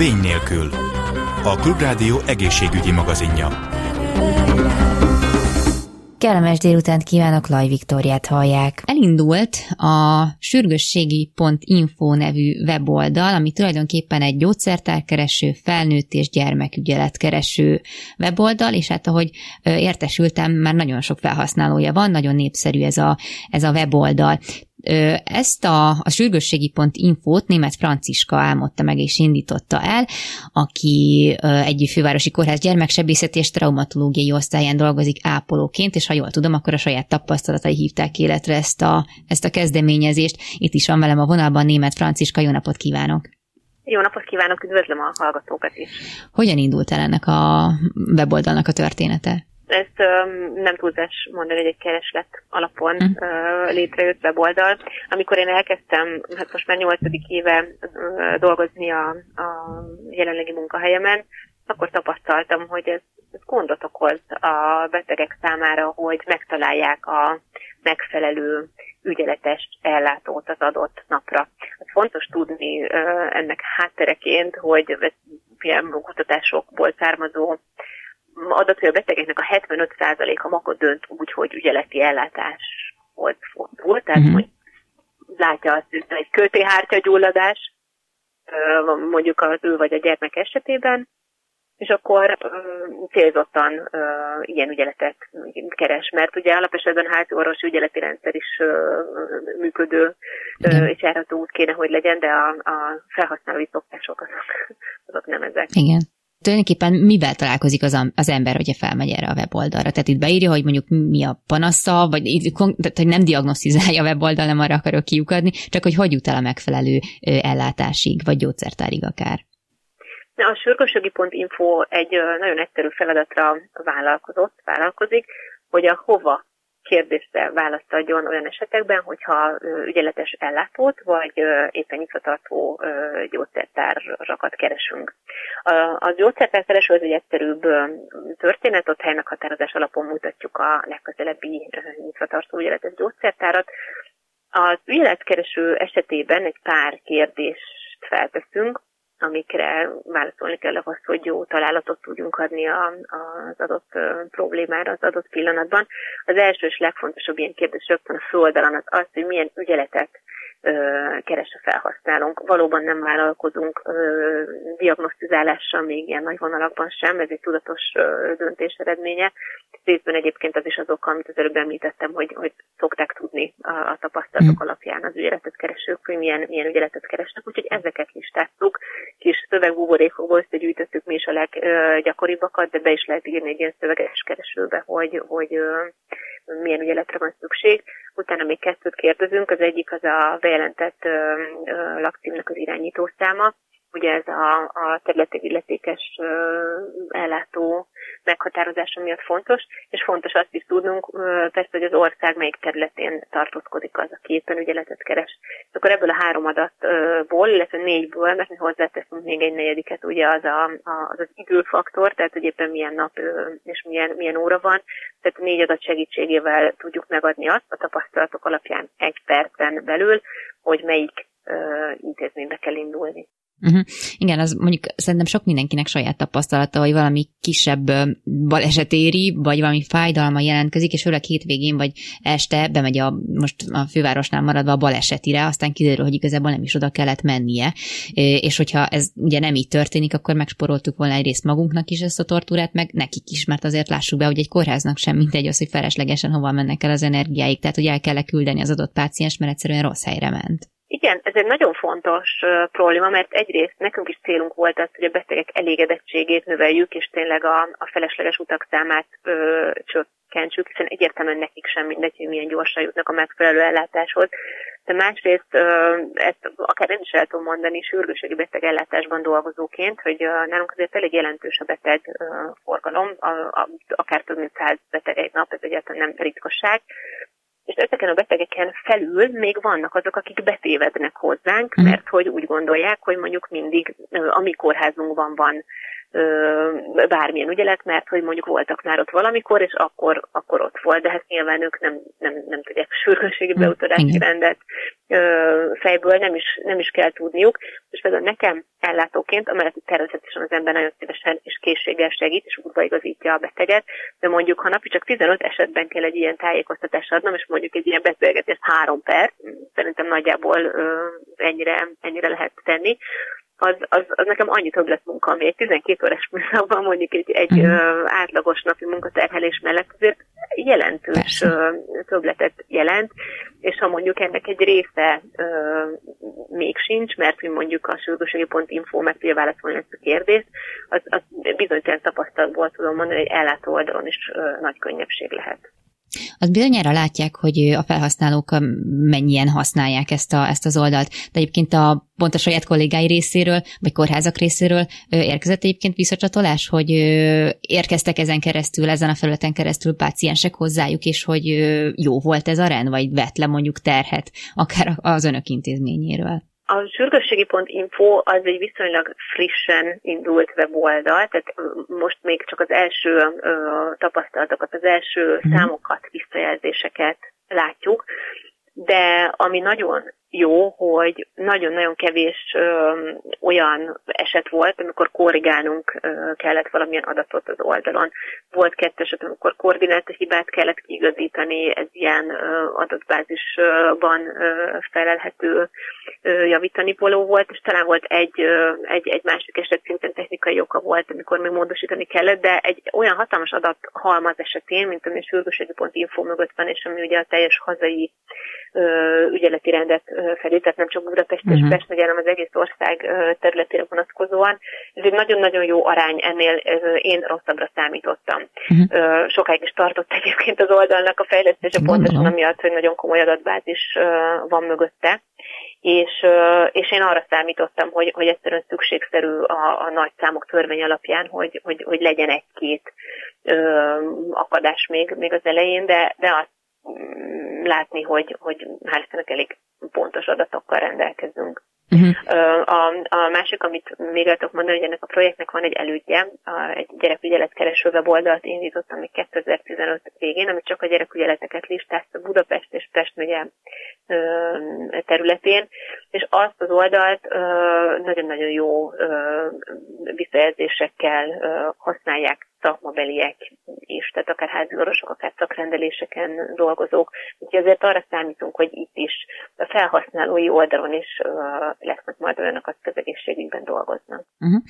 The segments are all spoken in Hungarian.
Vény nélkül. A Klubrádió egészségügyi magazinja. Kellemes délutánt kívánok, Laj Viktoriát hallják. Elindult a sürgősségi.info nevű weboldal, ami tulajdonképpen egy gyógyszertárkereső, felnőtt és gyermekügyeletkereső weboldal, és hát ahogy értesültem, már nagyon sok felhasználója van, nagyon népszerű ez a, ez a weboldal. Ezt a, a sürgősségi.infót német Franciska álmodta meg és indította el, aki egy fővárosi kórház gyermeksebészeti és traumatológiai osztályán dolgozik ápolóként, és ha jól tudom, akkor a saját tapasztalatai hívták életre ezt a, ezt a kezdeményezést. Itt is van velem a vonalban német Franciska, jó napot kívánok! Jó napot kívánok, üdvözlöm a hallgatókat is! Hogyan indult el ennek a weboldalnak a története? Ezt um, nem túlzás mondani, hogy egy kereslet alapon uh, létrejött weboldal. Amikor én elkezdtem, hát most már nyolcadik éve uh, dolgozni a, a jelenlegi munkahelyemen, akkor tapasztaltam, hogy ez, ez gondot okoz a betegek számára, hogy megtalálják a megfelelő ügyeletes ellátót az adott napra. Ez fontos tudni ennek háttereként, hogy ilyen kutatásokból származó adat, hogy a betegeknek a 75%-a maga dönt úgy, hogy ügyeleti ellátás volt fordul, tehát uh-huh. hogy látja azt, hogy egy költéhártya gyulladás, mondjuk az ő vagy a gyermek esetében, és akkor célzottan ilyen ügyeletet keres, mert ugye alapesetben házi orvosi ügyeleti rendszer is működő Igen. és járható út kéne, hogy legyen, de a, a felhasználói szokások azok, azok nem ezek. Igen tulajdonképpen mivel találkozik az, az ember, hogyha felmegy erre a weboldalra? Tehát itt beírja, hogy mondjuk mi a panasza, vagy tehát, hogy nem diagnosztizálja a weboldal, nem arra akarok kiukadni, csak hogy hogy jut el a megfelelő ellátásig, vagy gyógyszertárig akár. A sürgősögi.info egy nagyon egyszerű feladatra vállalkozott, vállalkozik, hogy a hova kérdésre választ adjon olyan esetekben, hogyha ügyeletes ellátót, vagy éppen nyitvatartó gyógyszertárakat keresünk. A gyógyszertárkereső az egy egyszerűbb történet, ott helynek határozás alapon mutatjuk a legközelebbi nyitvatartó ügyeletes gyógyszertárat. Az ügyeletkereső esetében egy pár kérdést felteszünk, amikre válaszolni kell ahhoz, hogy jó találatot tudjunk adni a, az adott problémára az adott pillanatban. Az első és legfontosabb ilyen kérdés rögtön a földalan az az, hogy milyen ügyeletet keres a felhasználónk. Valóban nem vállalkozunk diagnosztizálással még ilyen nagy vonalakban sem, ez egy tudatos döntés eredménye. Részben egyébként az is az oka, amit az előbb említettem, hogy, hogy szokták tudni a, a tapasztalatok mm. alapján az ügyeletet keresők, hogy milyen, milyen ügyeletet keresnek, úgyhogy ezeket listáztuk, kis szövegbuborékokból összegyűjtöttük mi is a leggyakoribbakat, de be is lehet írni egy ilyen szöveges keresőbe, hogy, hogy milyen ügyeletre van szükség. Utána még kettőt kérdezünk, az egyik az a bejelentett lakcímnek az irányítószáma, ugye ez a, a területi illetékes ellátó meghatározása miatt fontos, és fontos azt is tudnunk, persze, hogy az ország melyik területén tartózkodik az, aki éppen ügyeletet keres. Akkor ebből a három adatból, illetve négyből, mert mi hozzáteszünk még egy negyediket, ugye az a, az, az időfaktor, tehát hogy éppen milyen nap és milyen, milyen óra van, tehát négy adat segítségével tudjuk megadni azt a tapasztalatok alapján egy percen belül, hogy melyik intézménybe kell indulni. Uh-huh. Igen, az mondjuk szerintem sok mindenkinek saját tapasztalata, hogy valami kisebb baleset éri, vagy valami fájdalma jelentkezik, és főleg hétvégén vagy este bemegy a, most a fővárosnál maradva a balesetire, aztán kiderül, hogy igazából nem is oda kellett mennie. És hogyha ez ugye nem így történik, akkor megsporoltuk volna egy részt magunknak is ezt a tortúrát, meg nekik is, mert azért lássuk be, hogy egy kórháznak sem mindegy az, hogy feleslegesen hova mennek el az energiáik, tehát hogy el kell küldeni az adott páciens, mert egyszerűen rossz helyre ment. Igen, ez egy nagyon fontos probléma, mert egyrészt nekünk is célunk volt az, hogy a betegek elégedettségét növeljük, és tényleg a, a felesleges utak számát ö, csökkentsük, hiszen egyértelműen nekik sem mindegy, hogy milyen gyorsan jutnak a megfelelő ellátáshoz. De másrészt ö, ezt akár én is el tudom mondani sürgőségi beteg ellátásban dolgozóként, hogy ö, nálunk azért elég jelentős a beteg ö, forgalom, a, a, akár több mint száz beteg egy nap, ez egyáltalán nem ritkosság, és ezeken a betegeken felül még vannak azok, akik betévednek hozzánk, mhm. mert hogy úgy gondolják, hogy mondjuk mindig a mi kórházunkban van bármilyen ügyelet, mert hogy mondjuk voltak már ott valamikor, és akkor, akkor ott volt, de hát nyilván ők nem, nem, nem tudják sürgősségi hm, beutadási rendet fejből, nem is, nem is kell tudniuk. És például nekem ellátóként, amellett természetesen az ember nagyon szívesen és készséggel segít, és útba igazítja a beteget, de mondjuk, ha napi csak 15 esetben kell egy ilyen tájékoztatást adnom, és mondjuk egy ilyen beszélgetés három perc, szerintem nagyjából ennyire, ennyire lehet tenni, az, az, az nekem annyi többlet munka, ami egy 12 órás műszakban mondjuk egy, egy uh-huh. átlagos napi munkaterhelés mellett azért jelentős uh, többletet jelent, és ha mondjuk ennek egy része uh, még sincs, mert mondjuk a sürgőségi.info meg tudja válaszolni ezt a kérdést, az, az bizonytalan tapasztalatból tudom mondani, hogy ellátó oldalon is uh, nagy könnyebbség lehet. Az bizonyára látják, hogy a felhasználók mennyien használják ezt, a, ezt az oldalt. De egyébként a pont a saját kollégái részéről, vagy kórházak részéről érkezett egyébként visszacsatolás, hogy érkeztek ezen keresztül, ezen a felületen keresztül páciensek hozzájuk, és hogy jó volt ez a rend, vagy vett le mondjuk terhet, akár az önök intézményéről. A sürgősségi.info az egy viszonylag frissen indult weboldal, tehát most még csak az első tapasztalatokat, az első mhm. számokat, visszajelzéseket látjuk, de ami nagyon jó, hogy nagyon-nagyon kevés ö, olyan eset volt, amikor korrigálnunk ö, kellett valamilyen adatot az oldalon. Volt kettő eset, amikor koordináta hibát kellett kiigazítani, ez ilyen ö, adatbázisban ö, felelhető ö, javítani poló volt, és talán volt egy, egy, egy másik eset szinten technikai oka volt, amikor még módosítani kellett, de egy olyan hatalmas adathalmaz esetén, mint ami a info mögött van, és ami ugye a teljes hazai ügyeleti rendet felé, tehát nem csak Budapest és uh-huh. Pest megye, hanem az egész ország területére vonatkozóan. Ez egy nagyon-nagyon jó arány, ennél én rosszabbra számítottam. Uh-huh. Sokáig is tartott egyébként az oldalnak a fejlesztése, pontosan amiatt, hogy nagyon komoly adatbázis van mögötte és, és én arra számítottam, hogy, hogy egyszerűen szükségszerű a, a nagy számok törvény alapján, hogy, hogy, hogy legyen egy-két akadás még, még az elején, de, de azt mm, látni, hogy, hogy hál' elég pontos adatokkal rendelkezünk. Uh-huh. A, a másik, amit még tudok mondani, hogy ennek a projektnek van egy elődje, egy gyerekügyeletkereső weboldalt indítottam még 2015 végén, ami csak a gyerekügyeleteket listázta Budapest és Pest megye területén, és azt az oldalt nagyon-nagyon jó visszajelzésekkel használják szakmabeliek is, tehát akár házi orvosok, akár szakrendeléseken dolgozók. Úgyhogy azért arra számítunk, hogy itt is a felhasználói oldalon is lesznek majd olyanok, akik az egészségügyben dolgoznak. Uh-huh.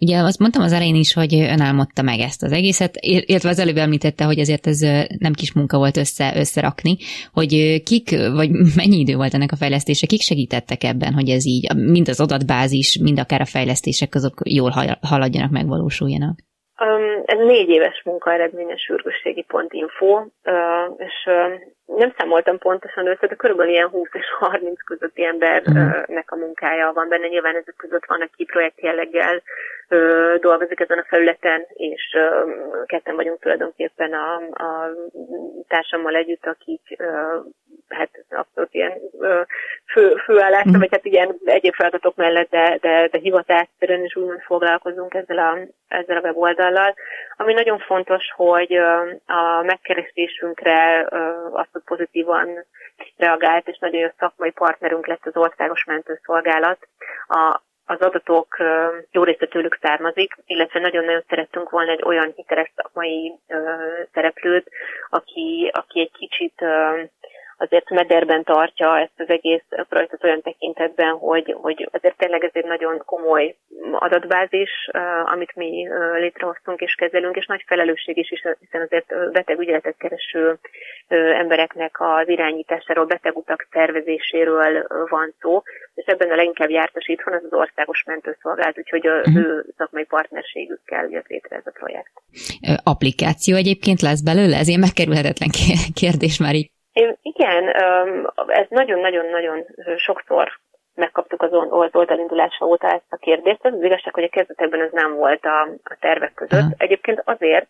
Ugye azt mondtam az elején is, hogy ön álmodta meg ezt az egészet, illetve az előbb említette, hogy azért ez nem kis munka volt össze, összerakni, hogy kik, vagy mennyi idő volt ennek a fejlesztése, kik segítettek ebben, hogy ez így, mind az adatbázis, mind akár a fejlesztések azok jól haladjanak, megvalósuljanak? Ez négy éves munka eredménye sürgősségi.info, és nem számoltam pontosan össze, de körülbelül ilyen 20 és 30 közötti embernek a munkája van benne. Nyilván ezek között van, aki projekt jelleggel dolgozik ezen a felületen, és ketten vagyunk tulajdonképpen a, a társammal együtt, akik hát abszolút ilyen fő, főállásra, vagy hát ilyen egyéb feladatok mellett, de, de, de hivatásszerűen is úgymond foglalkozunk ezzel a, ezzel a weboldallal. Ami nagyon fontos, hogy a megkeresésünkre azt, hogy pozitívan reagált, és nagyon jó szakmai partnerünk lett az Országos Mentőszolgálat. A, az adatok jó része tőlük származik, illetve nagyon-nagyon szerettünk volna egy olyan hiteles szakmai szereplőt, aki, aki egy kicsit azért mederben tartja ezt az egész projektet olyan tekintetben, hogy, hogy azért tényleg ez egy nagyon komoly adatbázis, amit mi létrehoztunk és kezelünk, és nagy felelősség is, hiszen azért betegügyeletet kereső embereknek az irányításáról, betegutak szervezéséről van szó, és ebben a leginkább jártas itthon az az országos mentőszolgálat, úgyhogy az uh-huh. ő szakmai partnerségükkel jött létre ez a projekt. Applikáció egyébként lesz belőle? Ez ilyen megkerülhetetlen kérdés már így igen, ez nagyon-nagyon-nagyon sokszor megkaptuk az oldalindulása óta ezt a kérdést. Ez az igazság, hogy a kezdetekben ez nem volt a, a tervek között. Uh-huh. Egyébként azért,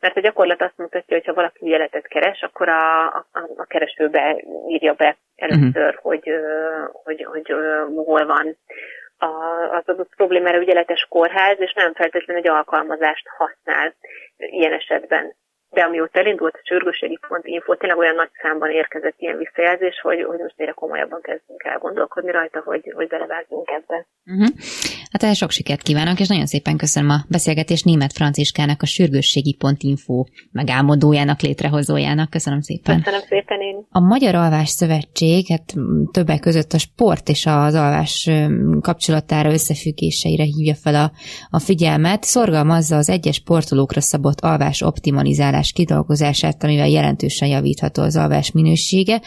mert a gyakorlat azt mutatja, hogy ha valaki ügyeletet keres, akkor a, a, a keresőbe írja be először, uh-huh. hogy, hogy, hogy, hogy hol van az adott problémára ügyeletes kórház, és nem feltétlenül egy alkalmazást használ ilyen esetben de amióta elindult a sürgőségi pont info, tényleg olyan nagy számban érkezett ilyen visszajelzés, hogy, hogy most egyre komolyabban kezdünk el gondolkodni rajta, hogy, hogy belevágjunk ebbe. Uh-huh. Hát ehhez sok sikert kívánok, és nagyon szépen köszönöm a beszélgetés német Franciskának, a sürgősségi pont info megálmodójának, létrehozójának. Köszönöm szépen. Köszönöm szépen én. A Magyar Alvás Szövetség, hát többek között a sport és az alvás kapcsolatára, összefüggéseire hívja fel a, a figyelmet. Szorgalmazza az egyes sportolókra szabott alvás optimalizálását alvás kidolgozását, amivel jelentősen javítható az alvás minősége,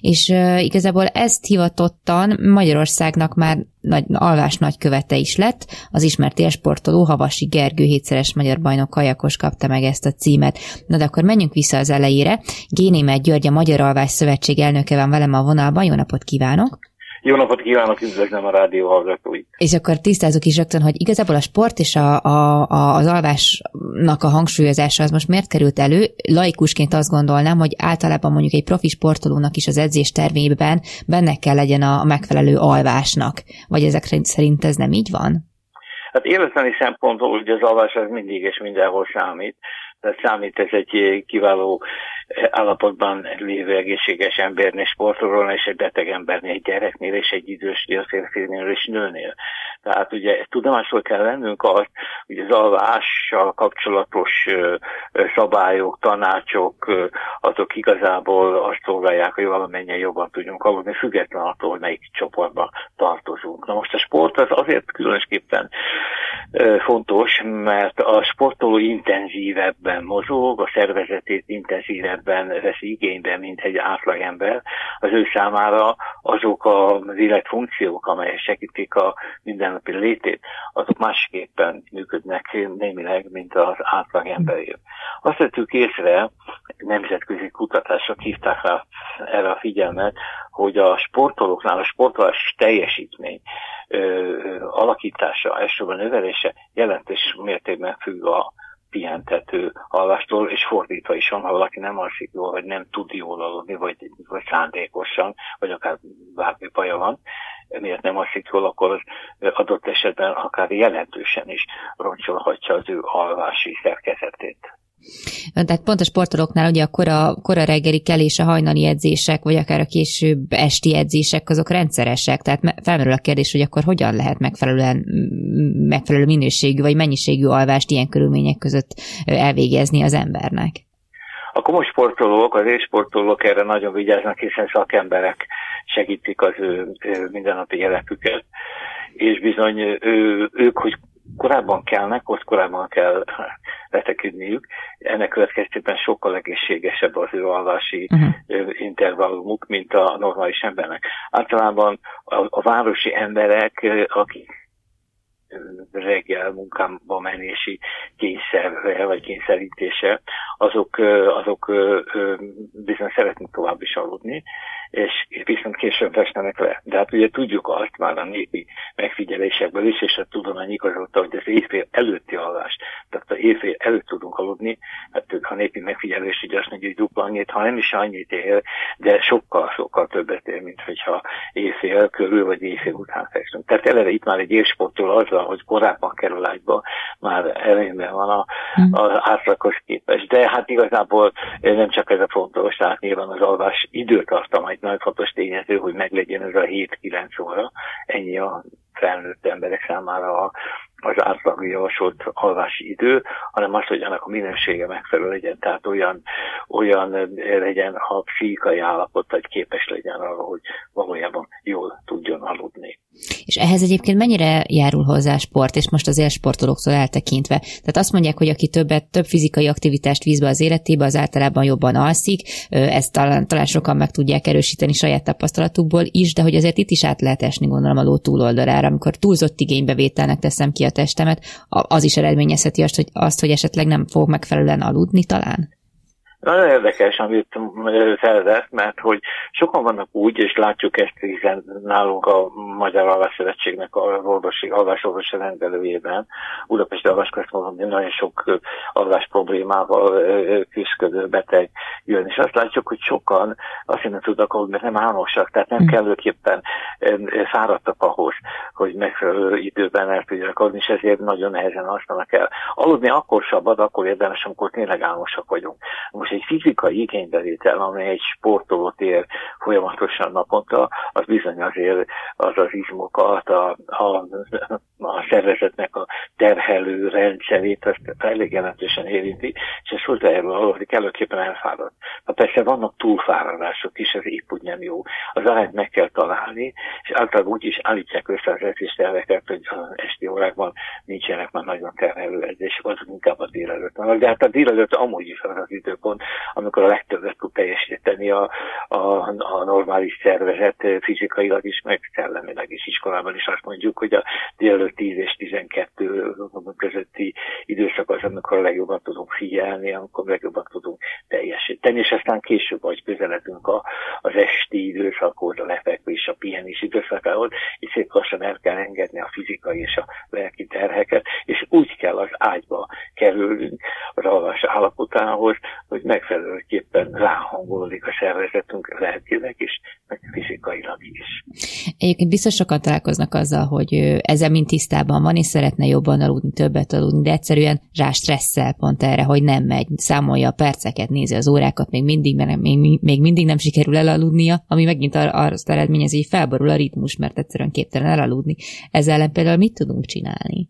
és igazából ezt hivatottan Magyarországnak már nagy, alvás nagykövete is lett, az ismert élsportoló Havasi Gergő hétszeres magyar bajnok kajakos kapta meg ezt a címet. Na de akkor menjünk vissza az elejére. Génémet György, a Magyar Alvás Szövetség elnöke van velem a vonalban. Jó napot kívánok! Jó napot kívánok, üdvözlöm a rádió hallgatóit. És akkor tisztázok is rögtön, hogy igazából a sport és a, a, a, az alvásnak a hangsúlyozása az most miért került elő? Laikusként azt gondolnám, hogy általában mondjuk egy profi sportolónak is az edzés tervében benne kell legyen a megfelelő alvásnak. Vagy ezek szerint ez nem így van? Hát életleni szempontból ugye az alvás az mindig és mindenhol számít. Számít ez egy kiváló állapotban lévő egészséges embernél, sportolóról és egy beteg embernél, egy gyereknél és egy idősnél, férfinél és nőnél. Tehát ugye tudomásul kell vennünk azt, hogy az alvással kapcsolatos szabályok, tanácsok, azok igazából azt szolgálják, hogy valamennyien jobban tudjunk aludni, független attól, hogy melyik csoportba tartozunk. Na most a sport az azért különösképpen fontos, mert a sportoló intenzívebben mozog, a szervezetét intenzívebben veszi igénybe, mint egy átlagember. Az ő számára azok az életfunkciók, amelyek segítik a mindennapi létét, azok másképpen működnek némileg, mint az átlagemberé. Azt vettük észre, nemzetközi kutatások hívták rá erre a figyelmet, hogy a sportolóknál a sportolás teljesítmény alakítása, elsősorban növelése jelentős mértékben függ a pihentető alvástól, és fordítva is van, ha valaki nem alszik jól, vagy nem tud jól aludni, vagy, vagy szándékosan, vagy akár bármi baja van, miért nem alszik jól, akkor adott esetben akár jelentősen is roncsolhatja az ő alvási szerkezetét. Tehát pont a sportolóknál ugye a kora, kora reggeli kelés, a hajnali edzések, vagy akár a később esti edzések, azok rendszeresek. Tehát felmerül a kérdés, hogy akkor hogyan lehet megfelelően, megfelelő minőségű vagy mennyiségű alvást ilyen körülmények között elvégezni az embernek. A komoly sportolók, az élsportolók erre nagyon vigyáznak, hiszen szakemberek segítik az ő mindennapi életüket, és bizony ő, ők, hogy korábban kelnek, ott korábban kell beteküdniük. Ennek következtében sokkal egészségesebb az ő alvási uh-huh. intervallumuk, mint a normális embernek. Általában a, a városi emberek, akik reggel munkába menési kényszer, vagy kényszerítése, azok, azok bizony szeretnek tovább is aludni, és viszont később festenek le. De hát ugye tudjuk azt már a népi megfigyelésekből is, és a tudomány igazolta, hogy az éjfél előtti alvás, tehát a éjfél előtt tudunk aludni, hát a népi megfigyelés ugye azt mondja, hogy dupla annyit, ha nem is annyit ér, de sokkal, sokkal többet ér, mint hogyha éjfél körül vagy éjfél után festünk. Tehát eleve itt már egy élsporttól azzal, hogy korábban kerül ágyba, már előnyben van a, hmm. az átlagos képes. De hát igazából nem csak ez a fontos, tehát nyilván az alvás időtartama egy nagyon fontos tényező, hogy meglegyen ez a 7-9 óra. Ennyi a felnőtt emberek számára az átlag javasolt alvási idő, hanem az, hogy annak a minősége megfelelő legyen, tehát olyan, olyan legyen a pszichikai állapot, hogy képes legyen arra, hogy valójában jól tudjon aludni. És ehhez egyébként mennyire járul hozzá a sport, és most az élsportolóktól eltekintve? Tehát azt mondják, hogy aki többet, több fizikai aktivitást vízbe az életébe, az általában jobban alszik, ezt talán, talán sokan meg tudják erősíteni saját tapasztalatukból is, de hogy azért itt is át lehet esni, gondolom, a ló túloldalára, amikor túlzott igénybevételnek teszem ki a testemet, az is eredményezheti azt, hogy, azt, hogy esetleg nem fog megfelelően aludni talán? Nagyon érdekes, amit felvett, mert hogy sokan vannak úgy, és látjuk ezt, hiszen nálunk a Magyar Alvásszövetségnek a orvosi, alvásorvosi rendelőjében, Budapesti Alvásközpontban nagyon sok alvás problémával küzdő beteg jön, és azt látjuk, hogy sokan azt nem tudnak aludni, mert nem álmosak, tehát nem hm. kellőképpen fáradtak ahhoz, hogy megfelelő időben el tudjanak aludni, és ezért nagyon nehezen használnak el. Aludni akkor szabad, akkor érdemes, amikor tényleg álmosak vagyunk. Most egy fizikai igénybevétel, amely egy sportolót ér folyamatosan naponta, az bizony azért az az izmokat, a, a, a szervezetnek a terhelő rendszerét, azt elég jelentősen érinti, és ez hozzájárul hogy kellőképpen elfáradt. Ha persze vannak túlfáradások is, ez épp úgy nem jó. Az arányt meg kell találni, és általában úgy is állítják össze az edzésterveket, hogy az esti órákban nincsenek már nagyon terhelő edzések, azok inkább a délelőtt. De hát a délelőtt amúgy is az az időpont, amikor a legtöbbet tud teljesíteni a, a, a normális szervezet fizikailag is, meg szellemileg is. Iskolában is azt mondjuk, hogy a délelőtt 10 és 12 közötti időszak az, amikor a legjobban tudunk figyelni, amikor legjobban tudunk teljesíteni, és aztán később, vagy közeledünk a, az esti időszakhoz, a lefekvés, a pihenés időszakához, és szép lassan el kell engedni a fizikai és a lelki terheket, és úgy kell az ágyba kerülnünk az alvás állapotához, hogy megfelelőképpen ráhangolódik a szervezetünk lelkileg is, meg fizikailag is. Egyébként biztos sokan találkoznak azzal, hogy ezzel mind tisztában van, és szeretne jobban aludni, többet aludni, de egyszerűen rá stresszel pont erre, hogy nem megy, számolja a perceket, nézi az órákat, még mindig, mert még, még mindig nem sikerül elaludnia, ami megint ar- azt eredményezi, hogy felborul a ritmus, mert egyszerűen képtelen elaludni. Ezzel ellen például mit tudunk csinálni?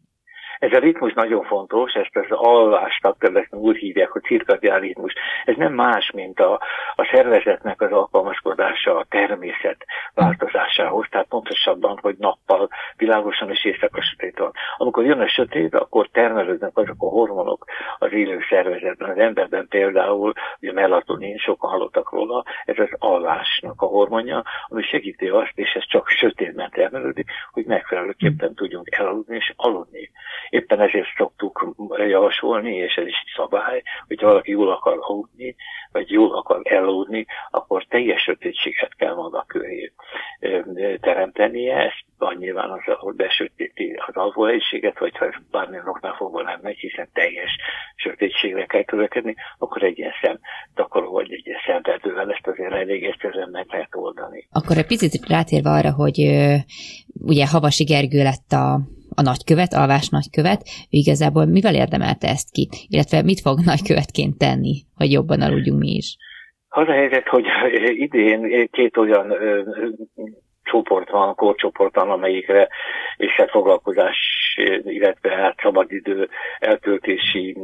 Ez a ritmus nagyon fontos, ezt az alvás szakterületen úgy hívják, hogy cirkadián ritmus. Ez nem más, mint a, a szervezetnek az alkalmazkodása a természet változásához, tehát pontosabban, hogy nappal világosan és éjszaka sötét van. Amikor jön a sötét, akkor termelődnek azok a hormonok az élő szervezetben. Az emberben például, ugye melatonin, sokan hallottak róla, ez az alvásnak a hormonja, ami segíti azt, és ez csak sötétben termelődik, hogy megfelelőképpen tudjunk elaludni és aludni. Éppen ezért szoktuk javasolni, és ez is szabály, hogy valaki jól akar aludni, vagy jól akar elaludni, akkor teljes sötétséget kell maga köré teremtenie. Ezt nyilván az, hogy besötéti az alvóhelyiséget, vagy ha bármilyen oknál fogva nem megy, hiszen teljes sötétségre kell törekedni, akkor egy ilyen szem takaró, vagy egy ilyen szemterdővel ezt azért elég egyszerűen meg lehet oldani. Akkor egy picit rátérve arra, hogy ugye Havasi Gergő lett a a nagykövet, alvás nagykövet, ő igazából mivel érdemelte ezt ki, illetve mit fog nagykövetként tenni, hogy jobban aludjunk mi is? Az a helyzet, hogy idén két olyan csoport van, korcsoport van, amelyikre és hát foglalkozás, illetve hát szabadidő eltöltési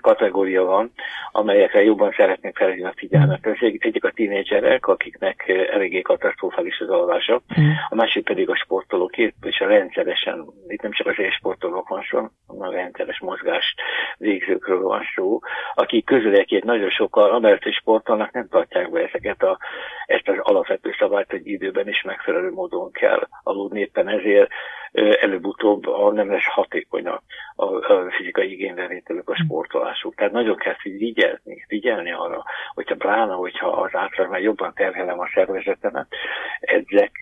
kategória van, amelyekre jobban szeretnék felhívni a figyelmet. Ez egyik a tínédzserek, akiknek eléggé katasztrofális az alvása, mm. a másik pedig a sportolók, és a rendszeresen, itt nem csak az sportolók van szó, hanem a rendszeres mozgást végzőkről van szó, akik közül egy nagyon sokkal, amellett sportolnak, nem tartják be ezeket a, ezt az alapvető szabályt, hogy időben is megfelelő módon kell aludni, éppen ezért előbb-utóbb a nem lesz hatékony a, a fizikai igénybevételük a sportolásuk. Tehát nagyon kell vigyelni, figyelni arra, hogyha pláne, hogyha az átlagnál jobban terhelem a szervezetemet, edzek,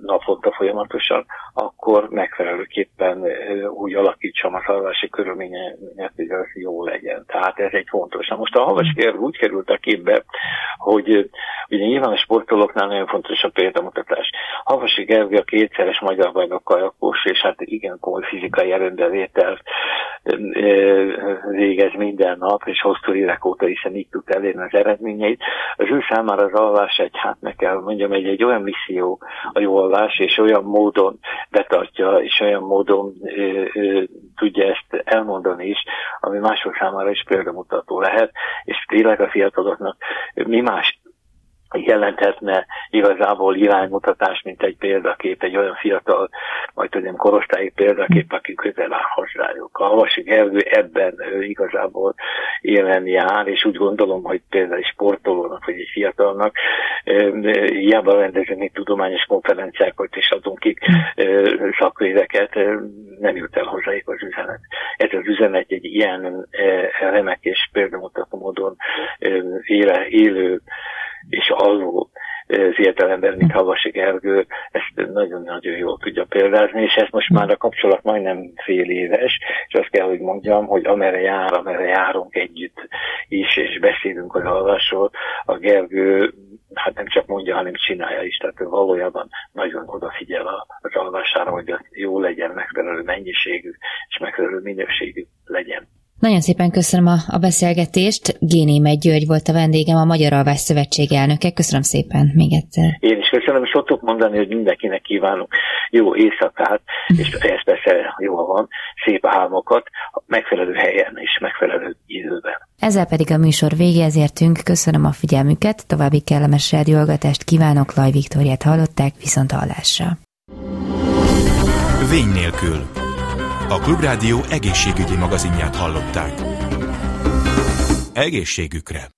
naponta folyamatosan, akkor megfelelőképpen úgy alakítsam a alvási körülményeket, hogy az jó legyen. Tehát ez egy fontos. Na most a havas úgy került a képbe, hogy ugye nyilván a sportolóknál nagyon fontos a példamutatás. Havasi Gergő a kétszeres magyar bajnok kajakos, és hát igen komoly fizikai erőndevétel végez minden nap, és hosszú évek óta hiszen így tud elérni az eredményeit. Az ő számára az alvás egy, hát meg kell mondjam, egy, egy olyan misszió a jó alvás, és olyan módon betartja, és olyan módon ö, ö, tudja ezt elmondani is, ami mások számára is példamutató lehet, és tényleg a fiataloknak mi más jelenthetne igazából iránymutatás, mint egy példakép, egy olyan fiatal, majd tudom, korosztályi példakép, aki közel áll hozzájuk. A Havasi Gergő ebben ő igazából élen jár, és úgy gondolom, hogy például egy sportolónak, vagy egy fiatalnak hiába rendezünk tudományos konferenciákat, és adunk ki szakvédeket, nem jut el hozzájuk az üzenet. Ez az üzenet egy ilyen remek és példamutató módon éle, élő és alvó fiatalember, mint Havasi Gergő, ezt nagyon-nagyon jól tudja példázni, és ez most már a kapcsolat majdnem fél éves, és azt kell, hogy mondjam, hogy amerre jár, amerre járunk együtt is, és beszélünk az alvásról, a Gergő hát nem csak mondja, hanem csinálja is, tehát ő valójában nagyon odafigyel az alvására, hogy jó legyen, megfelelő mennyiségű és megfelelő minőségű legyen. Nagyon szépen köszönöm a, a beszélgetést. Généme György volt a vendégem, a Magyar Alvás Szövetség elnöke. Köszönöm szépen még egyszer. Én is köszönöm, és ott mondani, hogy mindenkinek kívánok jó éjszakát, és ez persze jó van, szép álmokat, megfelelő helyen és megfelelő időben. Ezzel pedig a műsor végéhez értünk. Köszönöm a figyelmüket, további kellemes rádióhallgatást kívánok, Laj Viktoriát hallották, viszont hallásra. Vény nélkül. A Klubrádió egészségügyi magazinját hallották. Egészségükre!